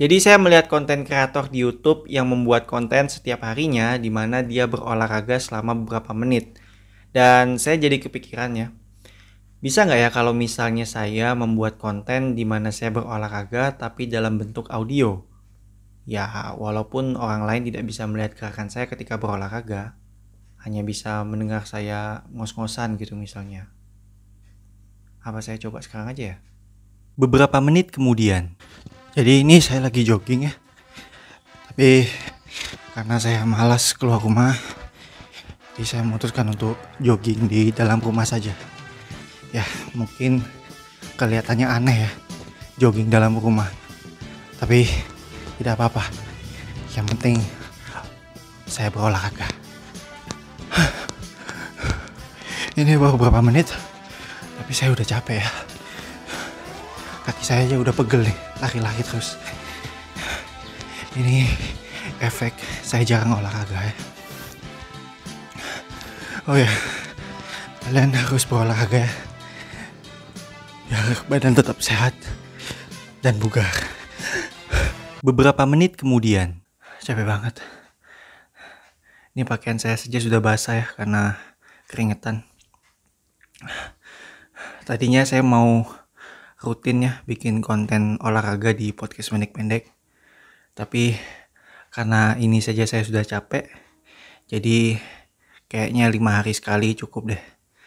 Jadi saya melihat konten kreator di YouTube yang membuat konten setiap harinya di mana dia berolahraga selama beberapa menit. Dan saya jadi kepikirannya, bisa nggak ya kalau misalnya saya membuat konten di mana saya berolahraga tapi dalam bentuk audio? Ya, walaupun orang lain tidak bisa melihat gerakan saya ketika berolahraga, hanya bisa mendengar saya ngos-ngosan gitu misalnya. Apa saya coba sekarang aja ya? Beberapa menit kemudian, jadi ini saya lagi jogging ya. Tapi karena saya malas keluar rumah, jadi saya memutuskan untuk jogging di dalam rumah saja. Ya, mungkin kelihatannya aneh ya, jogging dalam rumah. Tapi tidak apa-apa. Yang penting saya berolahraga. Ini baru beberapa menit, tapi saya udah capek ya. Kaki saya aja udah pegel nih lari-lari terus. Ini efek saya jarang olahraga ya. Oh ya kalian harus berolahraga ya. Biar badan tetap sehat dan bugar. Beberapa menit kemudian. Capek banget. Ini pakaian saya saja sudah basah ya karena keringetan. Tadinya saya mau rutin ya bikin konten olahraga di podcast pendek-pendek. Tapi karena ini saja saya sudah capek, jadi kayaknya lima hari sekali cukup deh.